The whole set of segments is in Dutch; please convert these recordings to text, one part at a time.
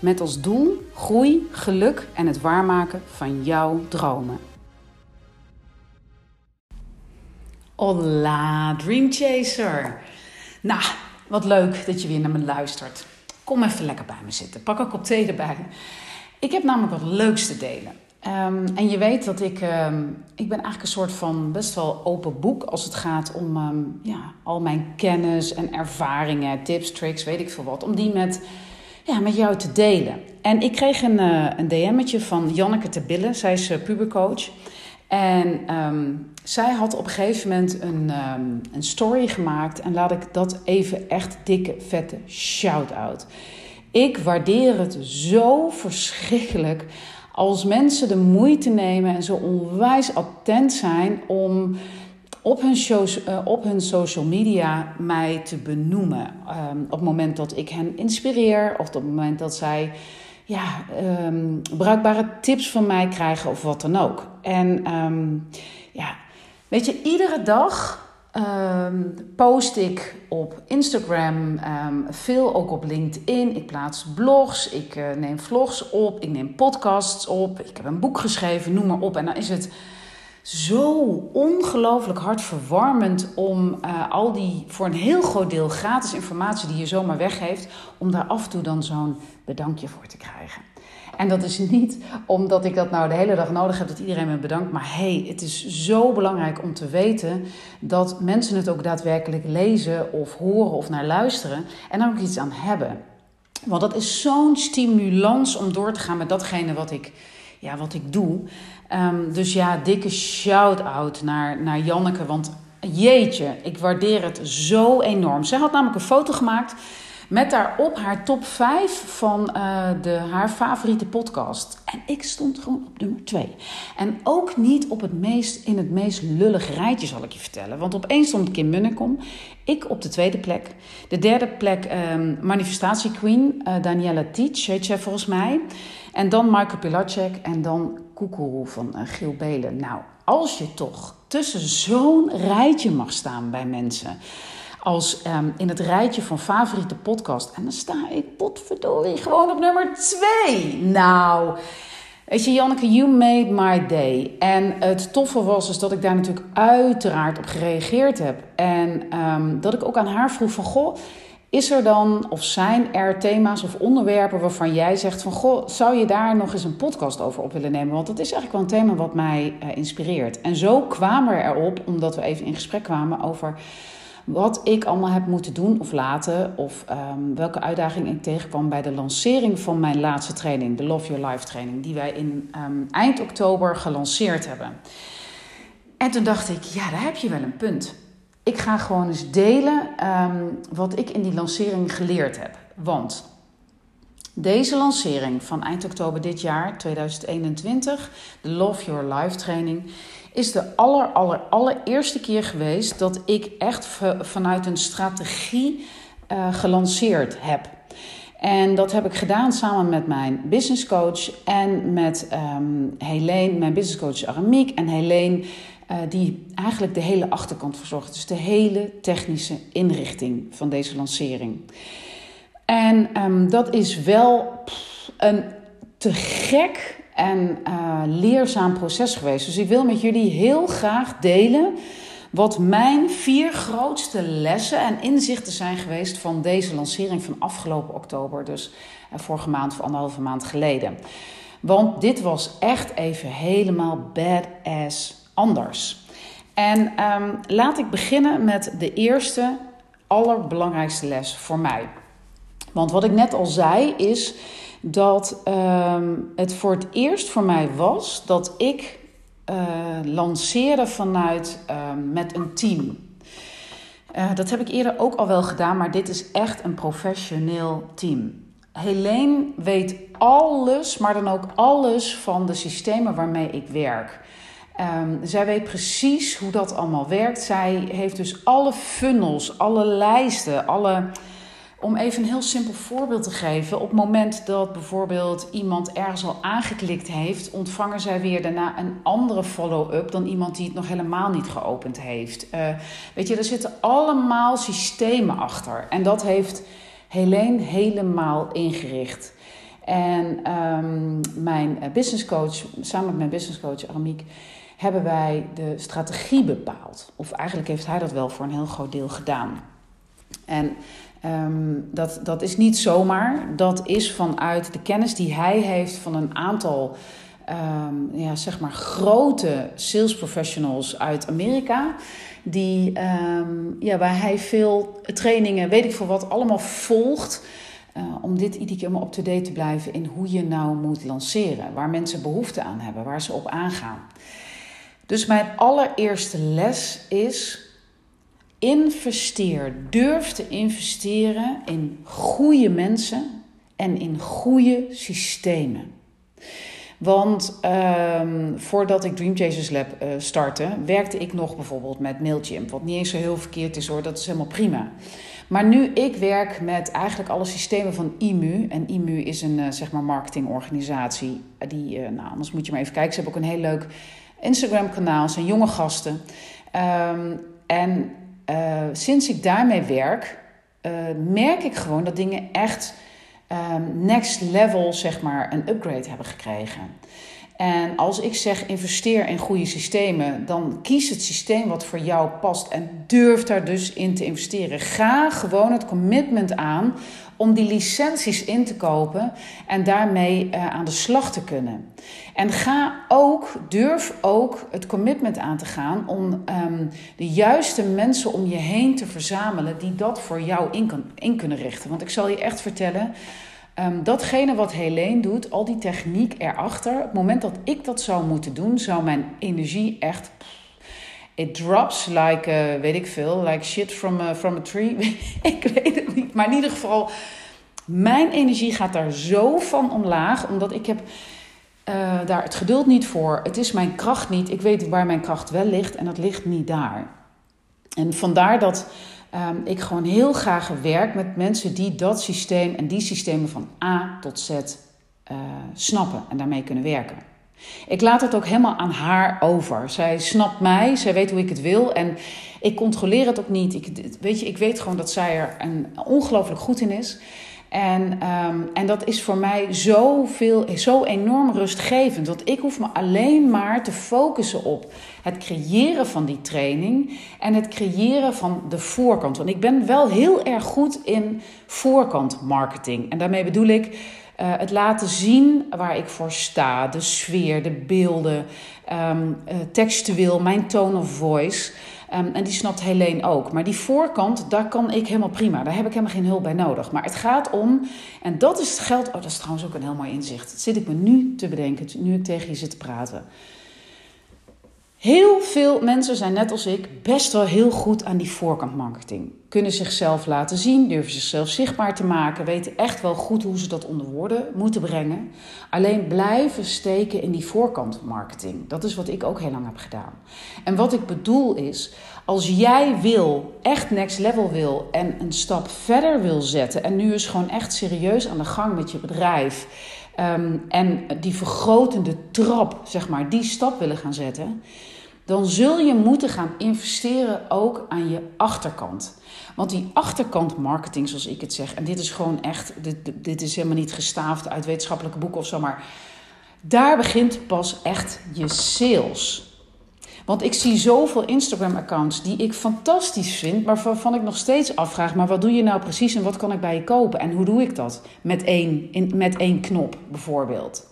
Met als doel groei, geluk en het waarmaken van jouw dromen. Hola, Dreamchaser. Nou, wat leuk dat je weer naar me luistert. Kom even lekker bij me zitten. Pak een kop thee erbij. Ik heb namelijk wat leuks te delen. Um, en je weet dat ik, um, ik ben eigenlijk een soort van best wel open boek als het gaat om um, ja, al mijn kennis en ervaringen, tips, tricks, weet ik veel wat. Om die met, ja, met jou te delen. En ik kreeg een, uh, een DM'tje van Janneke te Billen. Zij is uh, pubercoach. En zij had op een gegeven moment een, een story gemaakt. En laat ik dat even echt dikke, vette shout-out. Ik waardeer het zo verschrikkelijk als mensen de moeite nemen en zo onwijs attent zijn om op hun, shows, uh, op hun social media mij te benoemen. Um, op het moment dat ik hen inspireer of op het moment dat zij ja, um, bruikbare tips van mij krijgen of wat dan ook. En um, ja, weet je, iedere dag post ik op Instagram, veel ook op LinkedIn. Ik plaats blogs, ik uh, neem vlogs op, ik neem podcasts op. Ik heb een boek geschreven, noem maar op. En dan is het zo ongelooflijk hartverwarmend om uh, al die voor een heel groot deel gratis informatie die je zomaar weggeeft, om daar af en toe dan zo'n bedankje voor te krijgen. En dat is niet omdat ik dat nou de hele dag nodig heb dat iedereen me bedankt. Maar hey, het is zo belangrijk om te weten dat mensen het ook daadwerkelijk lezen of horen of naar luisteren. En daar ook iets aan hebben. Want dat is zo'n stimulans om door te gaan met datgene wat ik, ja, wat ik doe. Um, dus ja, dikke shout-out naar, naar Janneke. Want jeetje, ik waardeer het zo enorm. Zij had namelijk een foto gemaakt met daarop haar top 5 van uh, de, haar favoriete podcast. En ik stond gewoon op nummer 2. En ook niet op het meest, in het meest lullig rijtje, zal ik je vertellen. Want opeens stond Kim Munnekom. Ik op de tweede plek. De derde plek um, Manifestatie Queen, uh, Daniela Teach, heet zij volgens mij. En dan Michael Pilacek en dan Koekeroe van uh, Giel Belen. Nou, als je toch tussen zo'n rijtje mag staan bij mensen als um, in het rijtje van favoriete podcast. En dan sta ik, potverdorie, gewoon op nummer 2. Nou, weet je, Janneke, you made my day. En het toffe was dus dat ik daar natuurlijk uiteraard op gereageerd heb. En um, dat ik ook aan haar vroeg van, goh... Is er dan of zijn er thema's of onderwerpen waarvan jij zegt van goh, zou je daar nog eens een podcast over op willen nemen? Want dat is eigenlijk wel een thema wat mij uh, inspireert. En zo kwamen we erop, omdat we even in gesprek kwamen over wat ik allemaal heb moeten doen of laten, of um, welke uitdaging ik tegenkwam bij de lancering van mijn laatste training, de Love Your Life training, die wij in um, eind oktober gelanceerd hebben. En toen dacht ik, ja, daar heb je wel een punt. Ik ga gewoon eens delen um, wat ik in die lancering geleerd heb. Want deze lancering van eind oktober dit jaar, 2021, de Love Your Life training, is de aller, aller, allereerste keer geweest dat ik echt vanuit een strategie uh, gelanceerd heb. En dat heb ik gedaan samen met mijn business coach en met um, Helene, mijn business coach Aramiek en Helene, die eigenlijk de hele achterkant verzorgt. Dus de hele technische inrichting van deze lancering. En um, dat is wel een te gek en uh, leerzaam proces geweest. Dus ik wil met jullie heel graag delen wat mijn vier grootste lessen en inzichten zijn geweest van deze lancering van afgelopen oktober, dus uh, vorige maand of anderhalve maand geleden. Want dit was echt even helemaal badass anders. En um, laat ik beginnen met de eerste, allerbelangrijkste les voor mij. Want wat ik net al zei is dat um, het voor het eerst voor mij was dat ik uh, lanceerde vanuit uh, met een team. Uh, dat heb ik eerder ook al wel gedaan, maar dit is echt een professioneel team. Helene weet alles, maar dan ook alles van de systemen waarmee ik werk. Um, zij weet precies hoe dat allemaal werkt. Zij heeft dus alle funnels, alle lijsten, alle. Om even een heel simpel voorbeeld te geven. Op het moment dat bijvoorbeeld iemand ergens al aangeklikt heeft, ontvangen zij weer daarna een andere follow-up dan iemand die het nog helemaal niet geopend heeft. Uh, weet je, er zitten allemaal systemen achter. En dat heeft Helene helemaal ingericht. En um, mijn business coach, samen met mijn business coach Aramiek, hebben wij de strategie bepaald. Of eigenlijk heeft hij dat wel voor een heel groot deel gedaan. En um, dat, dat is niet zomaar. Dat is vanuit de kennis die hij heeft van een aantal um, ja, zeg maar grote sales professionals uit Amerika. Die, um, ja, waar hij veel trainingen, weet ik veel wat, allemaal volgt. Uh, om dit iedere keer maar up-to-date te blijven in hoe je nou moet lanceren. Waar mensen behoefte aan hebben, waar ze op aangaan. Dus mijn allereerste les is: investeer, durf te investeren in goede mensen en in goede systemen. Want um, voordat ik Dream Chasers Lab uh, startte, werkte ik nog bijvoorbeeld met Mailchimp. Wat niet eens zo heel verkeerd is hoor, dat is helemaal prima. Maar nu ik werk met eigenlijk alle systemen van IMU. En IMU is een uh, zeg maar marketingorganisatie. Die, uh, nou, anders moet je maar even kijken. Ze hebben ook een heel leuk Instagram-kanaal, zijn jonge gasten. Um, en uh, sinds ik daarmee werk, uh, merk ik gewoon dat dingen echt um, next level, zeg maar, een upgrade hebben gekregen. En als ik zeg investeer in goede systemen, dan kies het systeem wat voor jou past en durf daar dus in te investeren. Ga gewoon het commitment aan om die licenties in te kopen en daarmee uh, aan de slag te kunnen. En ga ook, durf ook het commitment aan te gaan om um, de juiste mensen om je heen te verzamelen die dat voor jou in, kan, in kunnen richten. Want ik zal je echt vertellen. Um, datgene wat Helene doet, al die techniek erachter, op het moment dat ik dat zou moeten doen, zou mijn energie echt. It drops like, uh, weet ik veel, like shit from, uh, from a tree. ik weet het niet. Maar in ieder geval, mijn energie gaat daar zo van omlaag, omdat ik heb uh, daar het geduld niet voor. Het is mijn kracht niet. Ik weet waar mijn kracht wel ligt en dat ligt niet daar. En vandaar dat um, ik gewoon heel graag werk met mensen die dat systeem en die systemen van A tot Z uh, snappen en daarmee kunnen werken. Ik laat het ook helemaal aan haar over. Zij snapt mij, zij weet hoe ik het wil en ik controleer het ook niet. Ik, weet je, ik weet gewoon dat zij er een, ongelooflijk goed in is. En, um, en dat is voor mij zo, veel, zo enorm rustgevend. Want ik hoef me alleen maar te focussen op het creëren van die training en het creëren van de voorkant. Want ik ben wel heel erg goed in voorkant marketing. En daarmee bedoel ik uh, het laten zien waar ik voor sta, de sfeer, de beelden, um, uh, textueel, mijn tone of voice. Um, en die snapt Helene ook. Maar die voorkant, daar kan ik helemaal prima. Daar heb ik helemaal geen hulp bij nodig. Maar het gaat om, en dat is geld. Oh, dat is trouwens ook een heel mooi inzicht. Dat zit ik me nu te bedenken, nu ik tegen je zit te praten. Heel veel mensen zijn net als ik best wel heel goed aan die voorkantmarketing. Kunnen zichzelf laten zien, durven zichzelf zichtbaar te maken, weten echt wel goed hoe ze dat onder woorden moeten brengen. Alleen blijven steken in die voorkantmarketing. Dat is wat ik ook heel lang heb gedaan. En wat ik bedoel is, als jij wil, echt next level wil en een stap verder wil zetten en nu is gewoon echt serieus aan de gang met je bedrijf. Um, en die vergrotende trap, zeg maar, die stap willen gaan zetten dan zul je moeten gaan investeren ook aan je achterkant. Want die achterkant marketing, zoals ik het zeg, en dit is gewoon echt, dit, is helemaal niet gestaafd uit wetenschappelijke boeken of zo, maar daar begint pas echt je sales. Want ik zie zoveel Instagram-accounts die ik fantastisch vind, maar waarvan ik nog steeds afvraag: maar wat doe je nou precies en wat kan ik bij je kopen? En hoe doe ik dat? Met één, met één knop bijvoorbeeld.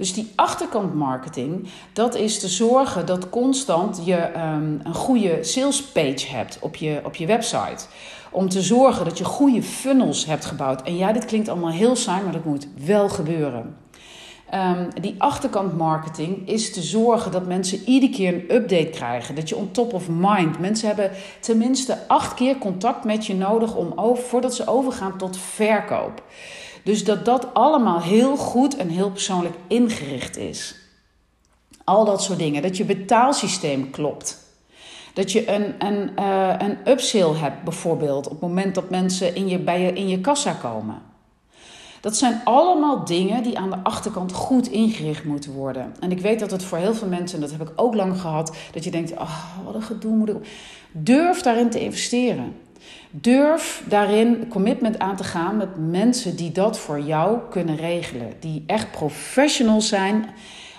Dus die achterkant marketing, dat is te zorgen dat constant je um, een goede sales page hebt op je, op je website. Om te zorgen dat je goede funnels hebt gebouwd. En ja, dit klinkt allemaal heel saai, maar dat moet wel gebeuren. Um, die achterkant marketing is te zorgen dat mensen iedere keer een update krijgen. Dat je on top of mind. Mensen hebben tenminste acht keer contact met je nodig om over, voordat ze overgaan tot verkoop. Dus dat dat allemaal heel goed en heel persoonlijk ingericht is. Al dat soort dingen. Dat je betaalsysteem klopt. Dat je een, een, uh, een upsale hebt bijvoorbeeld op het moment dat mensen in je, bij je in je kassa komen. Dat zijn allemaal dingen die aan de achterkant goed ingericht moeten worden. En ik weet dat het voor heel veel mensen, en dat heb ik ook lang gehad, dat je denkt: oh, wat een gedoe moet ik. Durf daarin te investeren. Durf daarin commitment aan te gaan met mensen die dat voor jou kunnen regelen. Die echt professionals zijn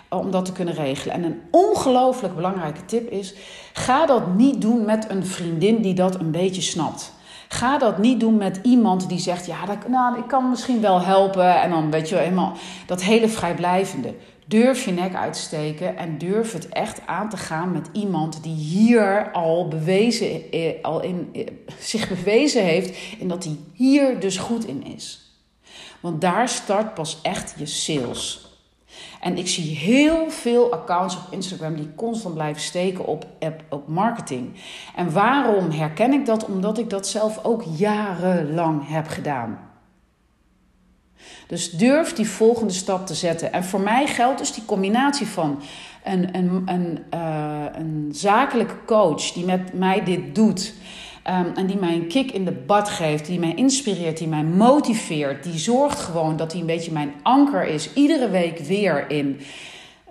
om dat te kunnen regelen. En een ongelooflijk belangrijke tip is: ga dat niet doen met een vriendin die dat een beetje snapt. Ga dat niet doen met iemand die zegt: Ja, nou, ik kan misschien wel helpen. En dan weet je helemaal dat hele vrijblijvende. Durf je nek uit te steken en durf het echt aan te gaan met iemand die hier al, bewezen, eh, al in, eh, zich bewezen heeft en dat hij hier dus goed in is. Want daar start pas echt je sales. En ik zie heel veel accounts op Instagram die constant blijven steken op, op marketing. En waarom herken ik dat? Omdat ik dat zelf ook jarenlang heb gedaan. Dus durf die volgende stap te zetten. En voor mij geldt dus die combinatie van een, een, een, uh, een zakelijke coach die met mij dit doet. Um, en die mij een kick in de bad geeft, die mij inspireert, die mij motiveert. Die zorgt gewoon dat hij een beetje mijn anker is. Iedere week weer in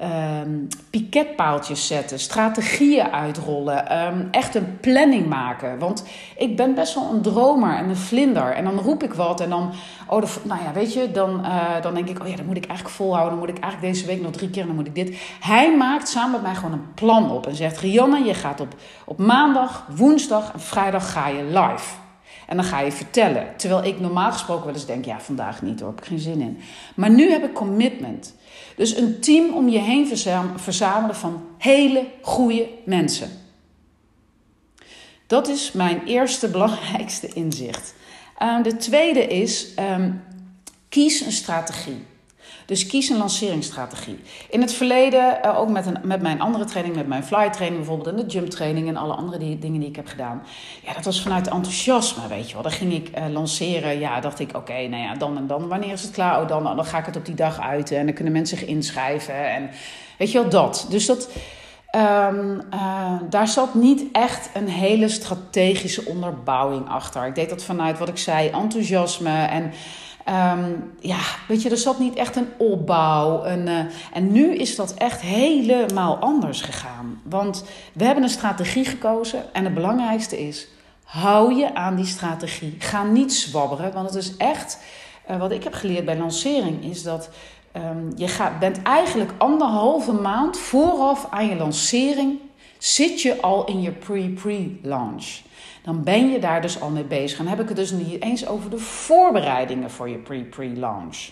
um, piketpaaltjes zetten, strategieën uitrollen, um, echt een planning maken. Want ik ben best wel een dromer en een vlinder. En dan roep ik wat en dan, oh, nou ja, weet je, dan, uh, dan denk ik, oh ja, dat moet ik eigenlijk volhouden. Dan moet ik eigenlijk deze week nog drie keer, dan moet ik dit. Hij maakt samen met mij gewoon een plan op en zegt, Rianne, je gaat op, op maandag, woensdag en vrijdag ga je live. En dan ga je vertellen. Terwijl ik normaal gesproken wel eens denk: ja, vandaag niet hoor, heb ik geen zin in. Maar nu heb ik commitment. Dus een team om je heen verzamelen van hele goede mensen. Dat is mijn eerste belangrijkste inzicht. Uh, de tweede is: um, kies een strategie. Dus kies een lanceringsstrategie. In het verleden, uh, ook met, een, met mijn andere training, met mijn fly training bijvoorbeeld, en de jump training en alle andere die, dingen die ik heb gedaan. Ja, dat was vanuit enthousiasme, weet je wel. Dan ging ik uh, lanceren, ja, dacht ik, oké, nou ja, dan en dan, wanneer is het klaar? Oh, dan, dan ga ik het op die dag uiten en dan kunnen mensen zich inschrijven. En weet je wel, dat. Dus dat... Um, uh, daar zat niet echt een hele strategische onderbouwing achter. Ik deed dat vanuit wat ik zei, enthousiasme en Um, ja, weet je, er zat niet echt een opbouw. Een, uh, en nu is dat echt helemaal anders gegaan. Want we hebben een strategie gekozen. En het belangrijkste is, hou je aan die strategie. Ga niet zwabberen, want het is echt... Uh, wat ik heb geleerd bij lancering is dat... Um, je gaat, bent eigenlijk anderhalve maand vooraf aan je lancering... zit je al in je pre-pre-launch dan ben je daar dus al mee bezig. En dan heb ik het dus niet eens over de voorbereidingen voor je pre-pre-launch.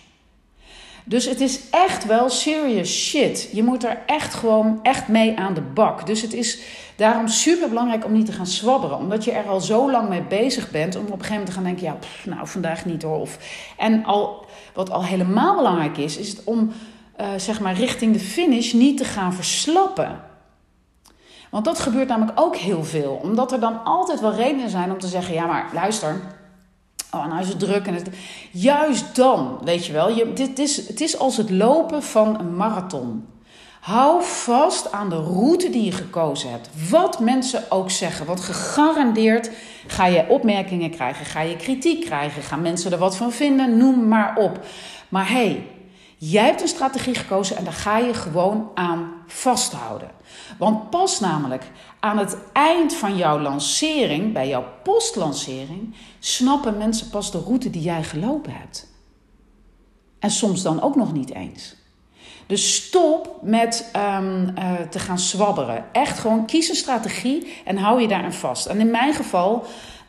Dus het is echt wel serious shit. Je moet er echt gewoon echt mee aan de bak. Dus het is daarom super belangrijk om niet te gaan zwabberen. Omdat je er al zo lang mee bezig bent. Om op een gegeven moment te gaan denken: ja, nou vandaag niet hoor. Of, en al, wat al helemaal belangrijk is, is het om uh, zeg maar richting de finish niet te gaan verslappen. Want dat gebeurt namelijk ook heel veel. Omdat er dan altijd wel redenen zijn om te zeggen: ja, maar luister. Oh, nou is het druk. En het... Juist dan, weet je wel. Je, dit is, het is als het lopen van een marathon. Hou vast aan de route die je gekozen hebt. Wat mensen ook zeggen. Want gegarandeerd ga je opmerkingen krijgen. Ga je kritiek krijgen. Gaan mensen er wat van vinden. Noem maar op. Maar hey, Jij hebt een strategie gekozen en daar ga je gewoon aan vasthouden. Want pas namelijk aan het eind van jouw lancering, bij jouw postlancering, snappen mensen pas de route die jij gelopen hebt. En soms dan ook nog niet eens. Dus stop met um, uh, te gaan zwabberen. Echt gewoon kies een strategie en hou je daaraan vast. En in mijn geval,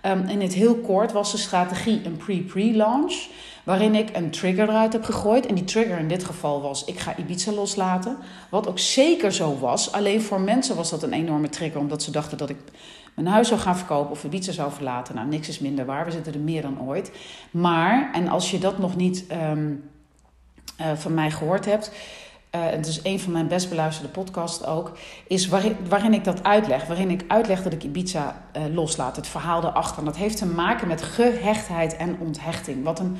um, in het heel kort, was de strategie een pre-pre-launch. Waarin ik een trigger eruit heb gegooid. En die trigger in dit geval was: ik ga Ibiza loslaten. Wat ook zeker zo was. Alleen voor mensen was dat een enorme trigger, omdat ze dachten dat ik mijn huis zou gaan verkopen of Ibiza zou verlaten. Nou, niks is minder waar. We zitten er meer dan ooit. Maar, en als je dat nog niet um, uh, van mij gehoord hebt. Uh, het is een van mijn best beluisterde podcasts ook, is waarin, ik dat uitleg. Waarin ik uitleg dat ik Ibiza uh, loslaat, het verhaal erachter. En dat heeft te maken met gehechtheid en onthechting. Wat een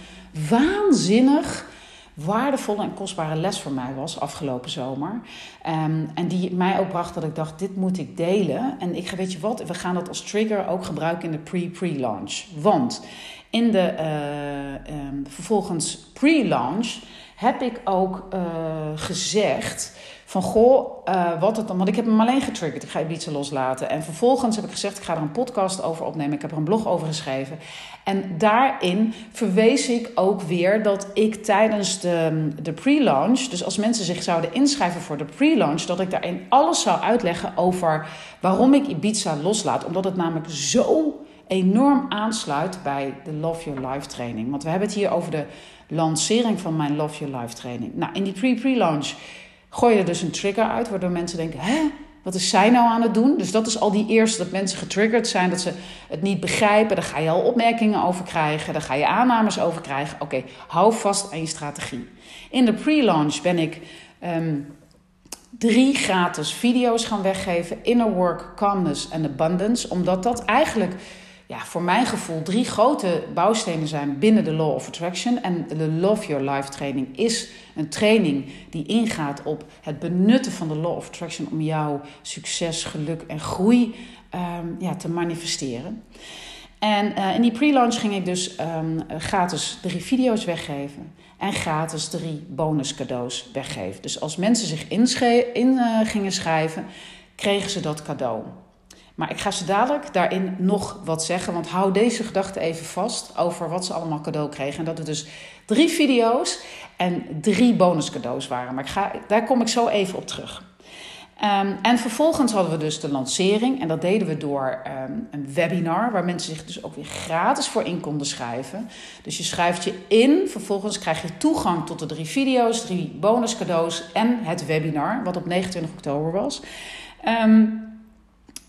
waanzinnig waardevolle en kostbare les voor mij was afgelopen zomer. Um, en die mij ook bracht dat ik dacht, dit moet ik delen. En ik ga, weet je wat, we gaan dat als trigger ook gebruiken in de pre-pre-launch. Want in de uh, um, vervolgens pre-launch heb ik ook uh, gezegd van goh, uh, wat het dan. Want ik heb hem alleen getriggerd. Ik ga Ibiza loslaten. En vervolgens heb ik gezegd: ik ga er een podcast over opnemen. Ik heb er een blog over geschreven. En daarin verwees ik ook weer dat ik tijdens de, de pre-launch, dus als mensen zich zouden inschrijven voor de pre-launch, dat ik daarin alles zou uitleggen over waarom ik Ibiza loslaat. Omdat het namelijk zo enorm aansluit bij de Love Your Life training. Want we hebben het hier over de lancering van mijn Love Your Life training. Nou, in die pre-pre-launch gooi je er dus een trigger uit, waardoor mensen denken: hè? Wat is zij nou aan het doen? Dus dat is al die eerste dat mensen getriggerd zijn, dat ze het niet begrijpen. Daar ga je al opmerkingen over krijgen, daar ga je aannames over krijgen. Oké, hou vast aan je strategie. In de pre-launch ben ik um, drie gratis video's gaan weggeven: Inner Work, Calmness en Abundance. Omdat dat eigenlijk ja, voor mijn gevoel drie grote bouwstenen zijn binnen de Law of Attraction. En de Love Your Life training is een training die ingaat op het benutten van de Law of Attraction om jouw succes, geluk en groei um, ja, te manifesteren. En uh, in die pre-launch ging ik dus um, gratis drie video's weggeven en gratis drie bonus cadeaus weggeven. Dus als mensen zich in uh, gingen schrijven, kregen ze dat cadeau. Maar ik ga ze dadelijk daarin nog wat zeggen. Want hou deze gedachte even vast over wat ze allemaal cadeau kregen. En dat het dus drie video's en drie bonus cadeaus waren. Maar ik ga, daar kom ik zo even op terug. Um, en vervolgens hadden we dus de lancering. En dat deden we door um, een webinar. Waar mensen zich dus ook weer gratis voor in konden schrijven. Dus je schrijft je in. Vervolgens krijg je toegang tot de drie video's, drie bonus cadeaus en het webinar. Wat op 29 oktober was. Um,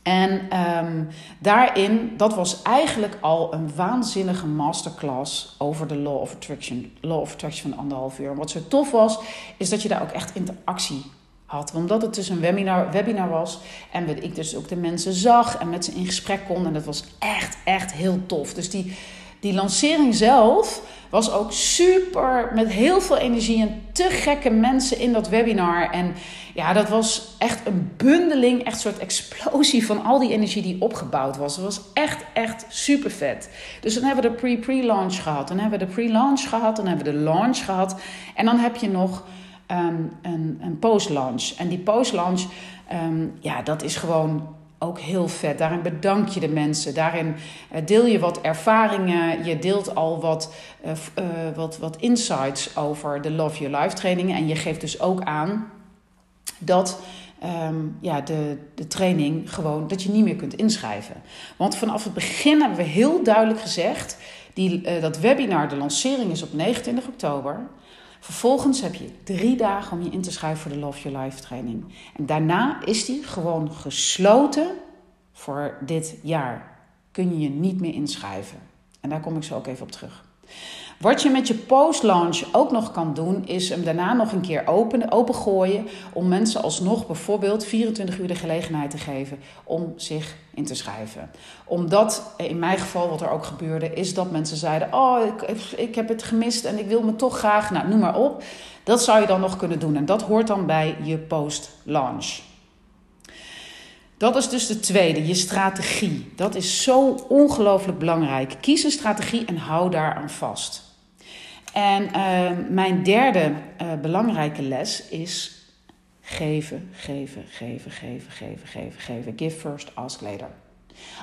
en um, daarin, dat was eigenlijk al een waanzinnige masterclass over de Law of Attraction. Law of Attraction van anderhalf uur. En wat zo tof was, is dat je daar ook echt interactie had. Omdat het dus een webinar, webinar was en ik dus ook de mensen zag en met ze in gesprek kon. En dat was echt, echt heel tof. Dus die, die lancering zelf was ook super met heel veel energie en te gekke mensen in dat webinar. En ja, dat was echt een bundeling, echt een soort explosie van al die energie die opgebouwd was. Het was echt, echt super vet. Dus dan hebben we de pre-pre-launch gehad. Dan hebben we de pre-launch gehad. Dan hebben we de launch gehad. En dan heb je nog um, een, een post-launch. En die post-launch, um, ja, dat is gewoon ook heel vet. Daarin bedank je de mensen. Daarin uh, deel je wat ervaringen. Je deelt al wat, uh, uh, wat, wat insights over de Love Your Life trainingen. En je geeft dus ook aan dat um, ja, de, de training gewoon dat je niet meer kunt inschrijven. Want vanaf het begin hebben we heel duidelijk gezegd: die, uh, dat webinar, de lancering is op 29 oktober. Vervolgens heb je drie dagen om je in te schrijven voor de Love Your Life training. En daarna is die gewoon gesloten voor dit jaar. Kun je je niet meer inschrijven. En daar kom ik zo ook even op terug. Wat je met je post-launch ook nog kan doen, is hem daarna nog een keer open, opengooien. Om mensen alsnog bijvoorbeeld 24 uur de gelegenheid te geven om zich in te schrijven. Omdat, in mijn geval, wat er ook gebeurde, is dat mensen zeiden: Oh, ik, ik heb het gemist en ik wil me toch graag. Nou, noem maar op. Dat zou je dan nog kunnen doen. En dat hoort dan bij je post-launch. Dat is dus de tweede, je strategie. Dat is zo ongelooflijk belangrijk. Kies een strategie en hou daar aan vast. En uh, mijn derde uh, belangrijke les is geven, geven, geven, geven, geven, geven, geven. Give first, ask later.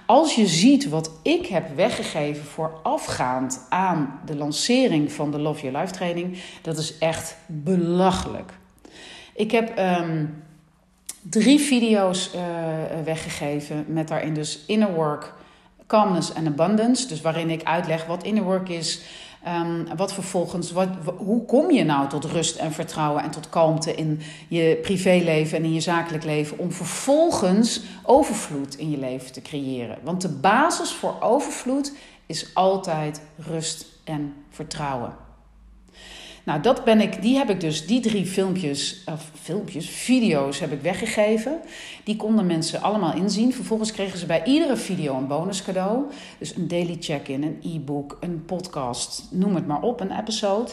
Als je ziet wat ik heb weggegeven voorafgaand aan de lancering van de Love Your Life training, dat is echt belachelijk. Ik heb um, drie video's uh, weggegeven met daarin dus inner work, calmness en abundance. Dus waarin ik uitleg wat inner work is, Um, wat vervolgens, wat, hoe kom je nou tot rust en vertrouwen en tot kalmte in je privéleven en in je zakelijk leven om vervolgens overvloed in je leven te creëren? Want de basis voor overvloed is altijd rust en vertrouwen. Nou, dat ben ik, die heb ik dus, die drie filmpjes, of filmpjes, video's heb ik weggegeven. Die konden mensen allemaal inzien. Vervolgens kregen ze bij iedere video een bonus cadeau. Dus een daily check-in, een e-book, een podcast, noem het maar op, een episode.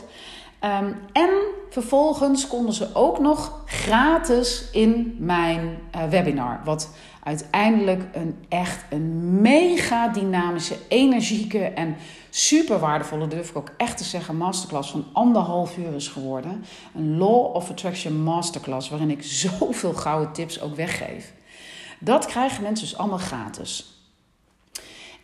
Ehm, en vervolgens konden ze ook nog gratis in mijn uh, webinar. Wat uiteindelijk een echt een mega dynamische, energieke en super waardevolle, durf ik ook echt te zeggen, masterclass van anderhalf uur is geworden. Een Law of Attraction masterclass waarin ik zoveel gouden tips ook weggeef. Dat krijgen mensen dus allemaal gratis.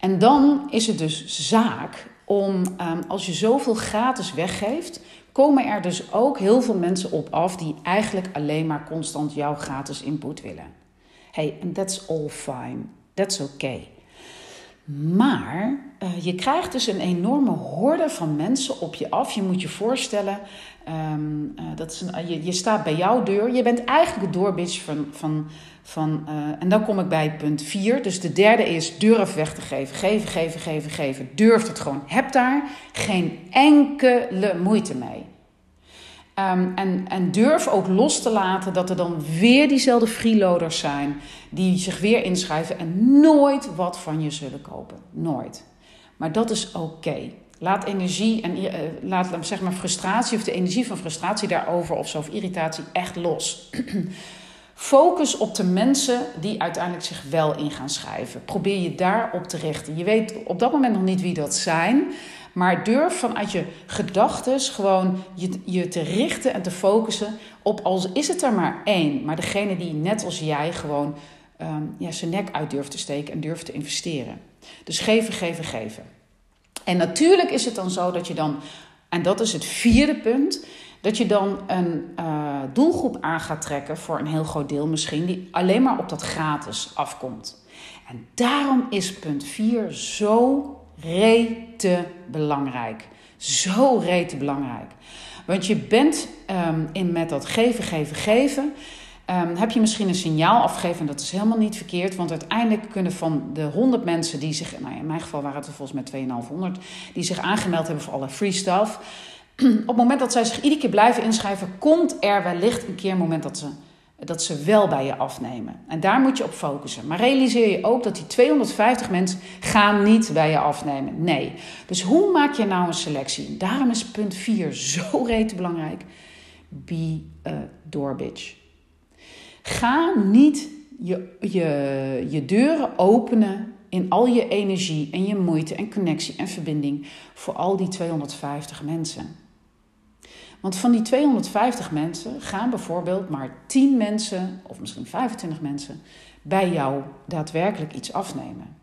En dan is het dus zaak om, um, als je zoveel gratis weggeeft, komen er dus ook heel veel mensen op af die eigenlijk alleen maar constant jouw gratis input willen. Hey, and that's all fine. That's okay. Maar uh, je krijgt dus een enorme horde van mensen op je af. Je moet je voorstellen, um, uh, dat is een, je, je, staat bij jouw deur. Je bent eigenlijk de doorbitch van. van, van en dan kom ik bij punt 4. Dus de derde is durf weg te geven. Geven, geven, geven, geven. Durf het gewoon. Heb daar geen enkele moeite mee. Um, en, en, durf ook los te laten dat er dan weer diezelfde freeloaders zijn die zich weer inschrijven en nooit wat van je zullen kopen. Nooit. Maar dat is oké. Laat energie en uh, laat zeg maar frustratie of de energie van frustratie daarover of zo of irritatie echt los. Focus op de mensen die uiteindelijk zich wel in gaan schrijven. Probeer je daarop te richten. Je weet op dat moment nog niet wie dat zijn. Maar durf vanuit je gedachten gewoon je, je te richten en te focussen op, als is het er maar één, maar degene die net als jij gewoon um, ja, zijn nek uit durft te steken en durft te investeren. Dus geven, geven, geven. En natuurlijk is het dan zo dat je dan, en dat is het vierde punt, dat je dan een uh, doelgroep aan gaat trekken voor een heel groot deel misschien, die alleen maar op dat gratis afkomt. En daarom is punt 4 zo rete belangrijk. Zo rete belangrijk. Want je bent um, in met dat geven, geven, geven. Um, heb je misschien een signaal afgegeven en dat is helemaal niet verkeerd. Want uiteindelijk kunnen van de 100 mensen die zich, nou in mijn geval waren het volgens mij 2500, die zich aangemeld hebben voor alle free stuff. Op het moment dat zij zich iedere keer blijven inschrijven, komt er wellicht een keer een moment dat ze dat ze wel bij je afnemen. En daar moet je op focussen. Maar realiseer je ook dat die 250 mensen gaan niet bij je afnemen. Nee. Dus hoe maak je nou een selectie? Daarom is punt 4 zo rete belangrijk. Be a door. Ga niet je, je, je deuren openen in al je energie en je moeite en connectie en verbinding voor al die 250 mensen. Want van die 250 mensen gaan bijvoorbeeld maar 10 mensen, of misschien 25 mensen, bij jou daadwerkelijk iets afnemen.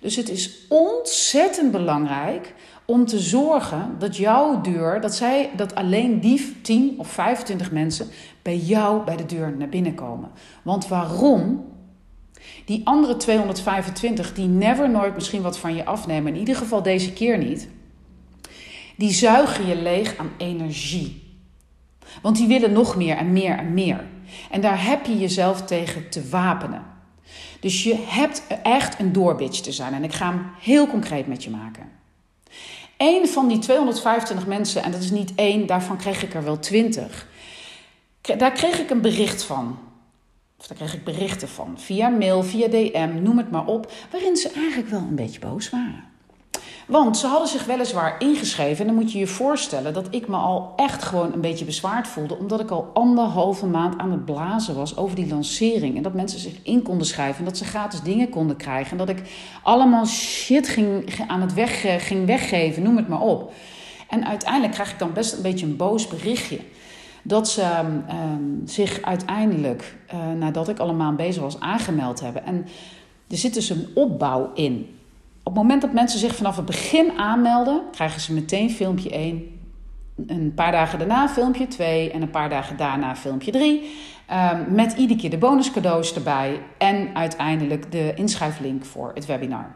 Dus het is ontzettend belangrijk om te zorgen dat jouw deur, dat, zij, dat alleen die 10 of 25 mensen bij jou bij de deur naar binnen komen. Want waarom? Die andere 225 die never nooit misschien wat van je afnemen, in ieder geval deze keer niet die zuigen je leeg aan energie. Want die willen nog meer en meer en meer. En daar heb je jezelf tegen te wapenen. Dus je hebt echt een doorbitch te zijn. En ik ga hem heel concreet met je maken. Eén van die 225 mensen, en dat is niet één, daarvan kreeg ik er wel 20. Daar kreeg ik een bericht van. Of daar kreeg ik berichten van. Via mail, via DM, noem het maar op. Waarin ze eigenlijk wel een beetje boos waren. Want ze hadden zich weliswaar ingeschreven. En dan moet je je voorstellen dat ik me al echt gewoon een beetje bezwaard voelde. Omdat ik al anderhalve maand aan het blazen was over die lancering. En dat mensen zich in konden schrijven. En dat ze gratis dingen konden krijgen. En dat ik allemaal shit ging, aan het weg, eh, ging weggeven, noem het maar op. En uiteindelijk krijg ik dan best een beetje een boos berichtje. Dat ze um, zich uiteindelijk, uh, nadat ik allemaal bezig was, aangemeld hebben. En er zit dus een opbouw in. Op het moment dat mensen zich vanaf het begin aanmelden, krijgen ze meteen filmpje 1. Een paar dagen daarna filmpje 2 en een paar dagen daarna filmpje 3. Um, met iedere keer de bonuscadeaus erbij en uiteindelijk de inschrijflink voor het webinar.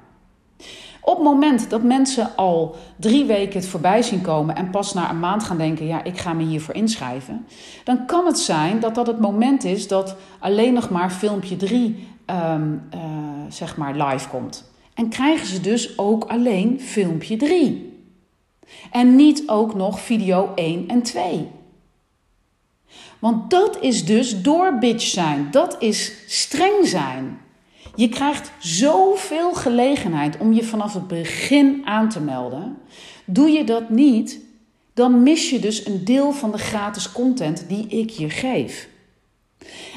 Op het moment dat mensen al drie weken het voorbij zien komen en pas na een maand gaan denken: ja, ik ga me hiervoor inschrijven, dan kan het zijn dat dat het moment is dat alleen nog maar filmpje 3 um, uh, zeg maar live komt. En krijgen ze dus ook alleen filmpje 3. En niet ook nog video 1 en 2. Want dat is dus door bitch zijn. Dat is streng zijn. Je krijgt zoveel gelegenheid om je vanaf het begin aan te melden. Doe je dat niet, dan mis je dus een deel van de gratis content die ik je geef.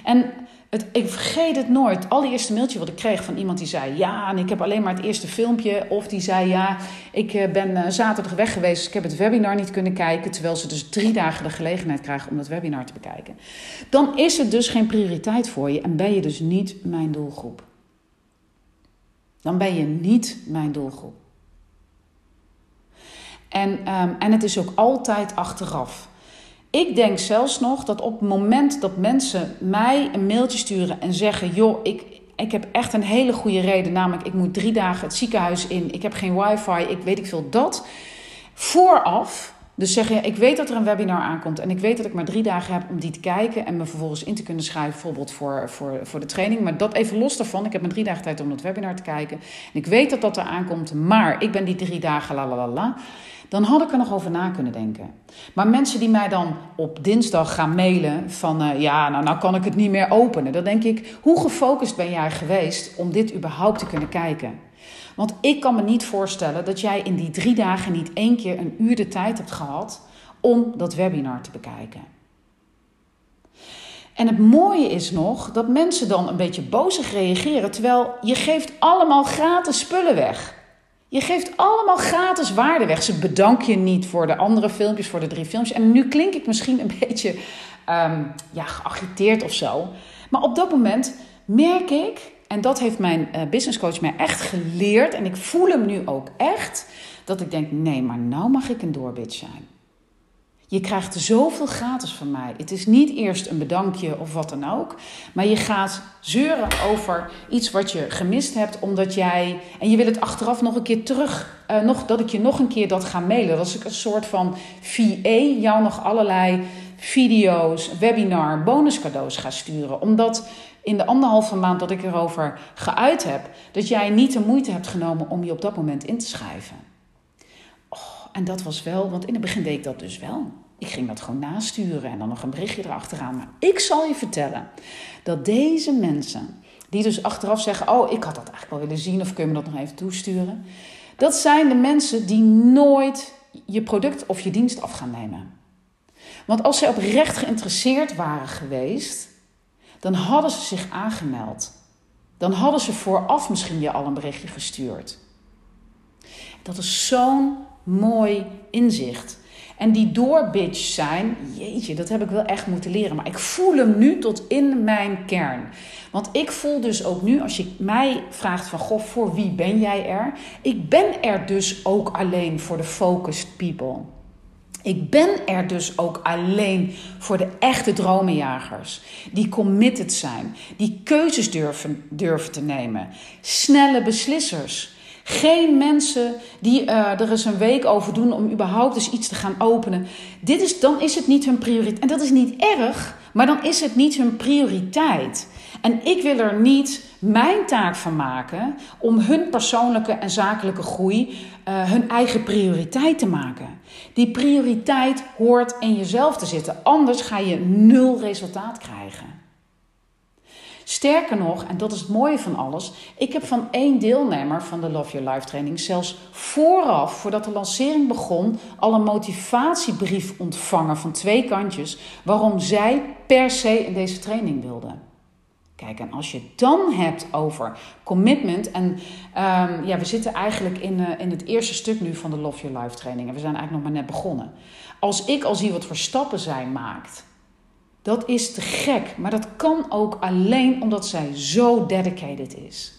En het, ik vergeet het nooit. Het allereerste mailtje wat ik kreeg van iemand die zei: Ja, en ik heb alleen maar het eerste filmpje. Of die zei: Ja, ik eh, ben eh, zaterdag weg geweest, dus ik heb het webinar niet kunnen kijken. Terwijl ze dus drie dagen de gelegenheid krijgen om dat webinar te bekijken. Dan is het dus geen prioriteit voor je en ben je dus niet mijn doelgroep. Dan ben je niet mijn doelgroep. En, um, en het is ook altijd achteraf. Ik denk zelfs nog dat op het moment dat mensen mij een mailtje sturen en zeggen: joh, ik, ik heb echt een hele goede reden, namelijk ik moet drie dagen het ziekenhuis in, ik heb geen wifi, ik weet ik veel dat. Vooraf, dus zeggen: ik weet dat er een webinar aankomt en ik weet dat ik maar drie dagen heb om die te kijken en me vervolgens in te kunnen schrijven, bijvoorbeeld voor, voor, voor de training. Maar dat even los daarvan, ik heb maar drie dagen tijd om dat webinar te kijken. En ik weet dat dat er aankomt, maar ik ben die drie dagen la la la la dan had ik er nog over na kunnen denken. Maar mensen die mij dan op dinsdag gaan mailen van uh, ja, nou, nou kan ik het niet meer openen. Dan denk ik, hoe gefocust ben jij geweest om dit überhaupt te kunnen kijken? Want ik kan me niet voorstellen dat jij in die drie dagen niet één keer een uur de tijd hebt gehad om dat webinar te bekijken. En het mooie is nog dat mensen dan een beetje bozig reageren, terwijl je geeft allemaal gratis spullen weg. Je geeft allemaal gratis waarde weg. Ze bedank je niet voor de andere filmpjes, voor de drie filmpjes. En nu klink ik misschien een beetje um, ja, geagiteerd of zo. Maar op dat moment merk ik, en dat heeft mijn uh, business coach mij echt geleerd, en ik voel hem nu ook echt, dat ik denk: nee, maar nou mag ik een doorbitch zijn. Je krijgt zoveel gratis van mij. Het is niet eerst een bedankje of wat dan ook. Maar je gaat zeuren over iets wat je gemist hebt. Omdat jij. En je wil het achteraf nog een keer terug. Uh, nog, dat ik je nog een keer dat ga mailen. Dat ik een soort van VA jou nog allerlei video's, webinar, bonuscadeaus ga sturen. Omdat in de anderhalve maand dat ik erover geuit heb. Dat jij niet de moeite hebt genomen om je op dat moment in te schrijven. En dat was wel, want in het begin deed ik dat dus wel. Ik ging dat gewoon nasturen en dan nog een berichtje erachteraan. Maar ik zal je vertellen dat deze mensen, die dus achteraf zeggen: Oh, ik had dat eigenlijk wel willen zien, of kun je me dat nog even toesturen? Dat zijn de mensen die nooit je product of je dienst af gaan nemen. Want als zij oprecht geïnteresseerd waren geweest, dan hadden ze zich aangemeld. Dan hadden ze vooraf misschien je al een berichtje gestuurd. Dat is zo'n mooi inzicht. En die doorbitch zijn, jeetje, dat heb ik wel echt moeten leren. Maar ik voel hem nu tot in mijn kern. Want ik voel dus ook nu, als je mij vraagt van, goh, voor wie ben jij er? Ik ben er dus ook alleen voor de focused people. Ik ben er dus ook alleen voor de echte dromenjagers. Die committed zijn. Die keuzes durven, durven te nemen. Snelle beslissers. Geen mensen die uh, er eens een week over doen om überhaupt eens iets te gaan openen. Dit is, dan is het niet hun prioriteit. En dat is niet erg, maar dan is het niet hun prioriteit. En ik wil er niet mijn taak van maken om hun persoonlijke en zakelijke groei uh, hun eigen prioriteit te maken. Die prioriteit hoort in jezelf te zitten, anders ga je nul resultaat krijgen. Sterker nog, en dat is het mooie van alles, ik heb van één deelnemer van de Love Your Life training zelfs vooraf, voordat de lancering begon, al een motivatiebrief ontvangen van twee kantjes waarom zij per se in deze training wilde. Kijk, en als je het dan hebt over commitment. En um, ja, we zitten eigenlijk in, uh, in het eerste stuk nu van de Love Your Life training. En we zijn eigenlijk nog maar net begonnen. Als ik al zie wat voor stappen zij maakt dat is te gek, maar dat kan ook alleen omdat zij zo dedicated is.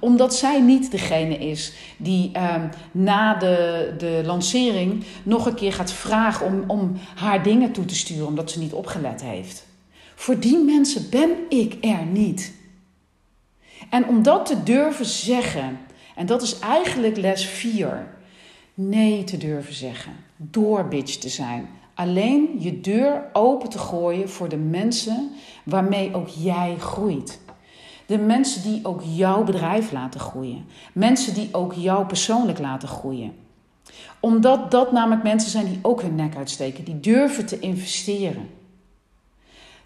Omdat zij niet degene is die um, na de, de lancering nog een keer gaat vragen om, om haar dingen toe te sturen omdat ze niet opgelet heeft. Voor die mensen ben ik er niet. En om dat te durven zeggen, en dat is eigenlijk les 4, nee te durven zeggen, door bitch te zijn, alleen je deur open te gooien voor de mensen waarmee ook jij groeit. De mensen die ook jouw bedrijf laten groeien. Mensen die ook jou persoonlijk laten groeien. Omdat dat namelijk mensen zijn die ook hun nek uitsteken, die durven te investeren.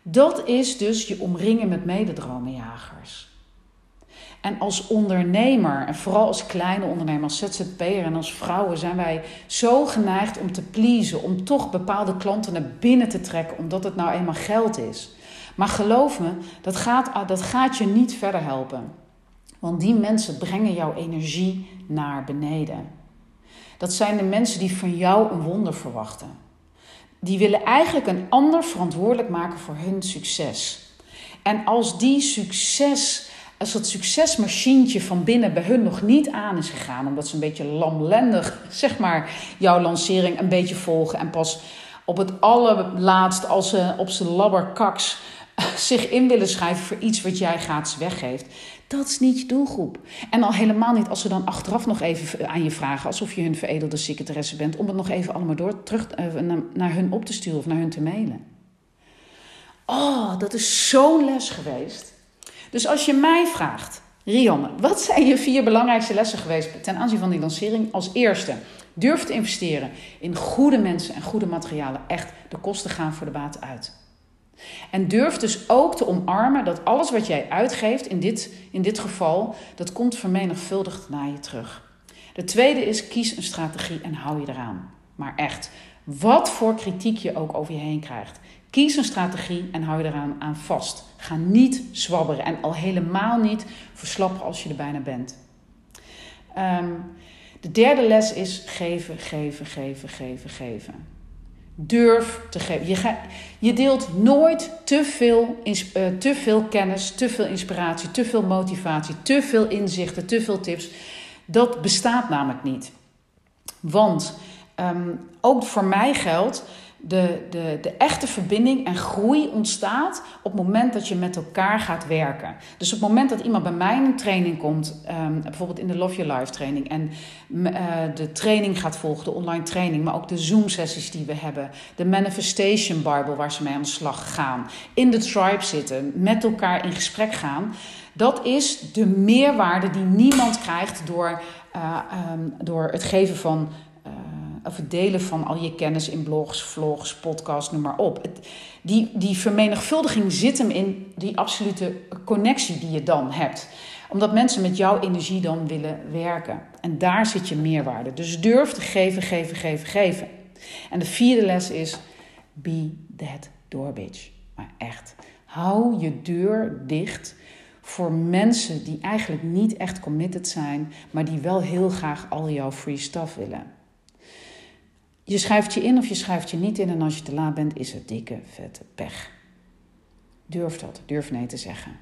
Dat is dus je omringen met mededromenjagers. En als ondernemer, en vooral als kleine ondernemer, als ZZP'er en als vrouwen, zijn wij zo geneigd om te pleasen, om toch bepaalde klanten naar binnen te trekken, omdat het nou eenmaal geld is. Maar geloof me, dat gaat, dat gaat je niet verder helpen. Want die mensen brengen jouw energie naar beneden. Dat zijn de mensen die van jou een wonder verwachten. Die willen eigenlijk een ander verantwoordelijk maken voor hun succes. En als die succes als dat succesmachientje van binnen bij hun nog niet aan is gegaan, omdat ze een beetje lamlendig, zeg maar, jouw lancering een beetje volgen en pas op het allerlaatst, als ze op zijn labberkaks zich in willen schrijven voor iets wat jij gratis weggeeft, dat is niet je doelgroep. En al helemaal niet als ze dan achteraf nog even aan je vragen, alsof je hun veredelde secretaresse bent, om het nog even allemaal door terug eh, naar hun op te sturen of naar hun te mailen. Oh, dat is zo'n les geweest. Dus als je mij vraagt, Rianne, wat zijn je vier belangrijkste lessen geweest ten aanzien van die lancering? Als eerste, durf te investeren in goede mensen en goede materialen. Echt, de kosten gaan voor de baat uit. En durf dus ook te omarmen dat alles wat jij uitgeeft, in dit, in dit geval, dat komt vermenigvuldigd naar je terug. De tweede is, kies een strategie en hou je eraan. Maar echt, wat voor kritiek je ook over je heen krijgt. Kies een strategie en hou je eraan aan vast. Ga niet zwabberen en al helemaal niet verslappen als je er bijna bent. Ehm, de derde les is geven, geven, geven, geven, geven. Durf te geven. Je, je deelt nooit te veel, uh, te veel kennis, te veel inspiratie, te veel motivatie, te veel inzichten, te veel tips. Dat bestaat namelijk niet. Want ehm, ook voor mij geldt de, de, de echte verbinding en groei ontstaat op het moment dat je met elkaar gaat werken. Dus op het moment dat iemand bij mij een training komt, um, bijvoorbeeld in de Love Your Life training, en uh, de training gaat volgen, de online training, maar ook de Zoom-sessies die we hebben, de Manifestation Bible waar ze mee aan de slag gaan, in de tribe zitten, met elkaar in gesprek gaan. Dat is de meerwaarde die niemand krijgt door, uh, um, door het geven van of het delen van al je kennis in blogs, vlogs, podcasts, noem maar op. Het, die, die vermenigvuldiging zit hem in die absolute connectie die je dan hebt. Omdat mensen met jouw energie dan willen werken. En daar zit je meerwaarde. Dus durf te geven, geven, geven, geven. En de vierde les is: be that door bitch. Maar echt, hou je deur dicht voor mensen die eigenlijk niet echt committed zijn, maar die wel heel graag al jouw free stuff willen. Je schrijft je in of je schrijft je niet in en als je te laat bent is het dikke vette pech. Durf dat, durf nee te zeggen.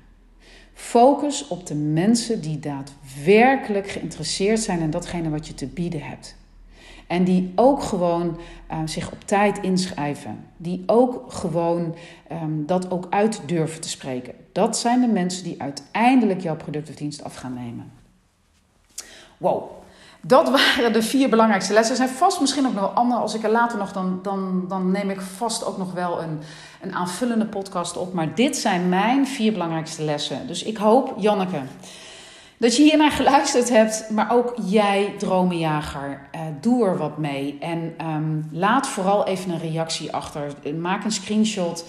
Focus op de mensen die daadwerkelijk geïnteresseerd zijn in datgene wat je te bieden hebt. En die ook gewoon uh, zich op tijd inschrijven. Die ook gewoon um, dat ook uit durven te spreken. Dat zijn de mensen die uiteindelijk jouw product of dienst af gaan nemen. Wow, dat waren de vier belangrijkste lessen. Er zijn vast misschien ook nog wel andere. Als ik er later nog, dan, dan, dan neem ik vast ook nog wel een, een aanvullende podcast op. Maar dit zijn mijn vier belangrijkste lessen. Dus ik hoop, Janneke, dat je hiernaar geluisterd hebt. Maar ook jij, dromenjager, uh, doe er wat mee. En um, laat vooral even een reactie achter. Maak een screenshot.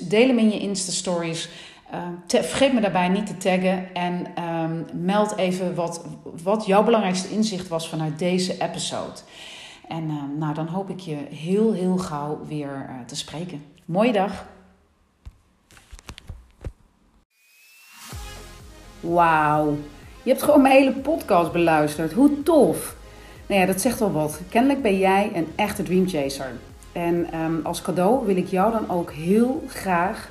Deel hem in je Insta-stories. Uh, vergeet me daarbij niet te taggen en um, meld even wat, wat jouw belangrijkste inzicht was vanuit deze episode. En uh, nou, dan hoop ik je heel, heel gauw weer uh, te spreken. Mooie dag. Wauw, je hebt gewoon mijn hele podcast beluisterd. Hoe tof! Nou ja, dat zegt wel wat. Kennelijk ben jij een echte dreamchaser. En als cadeau wil ik jou dan ook heel graag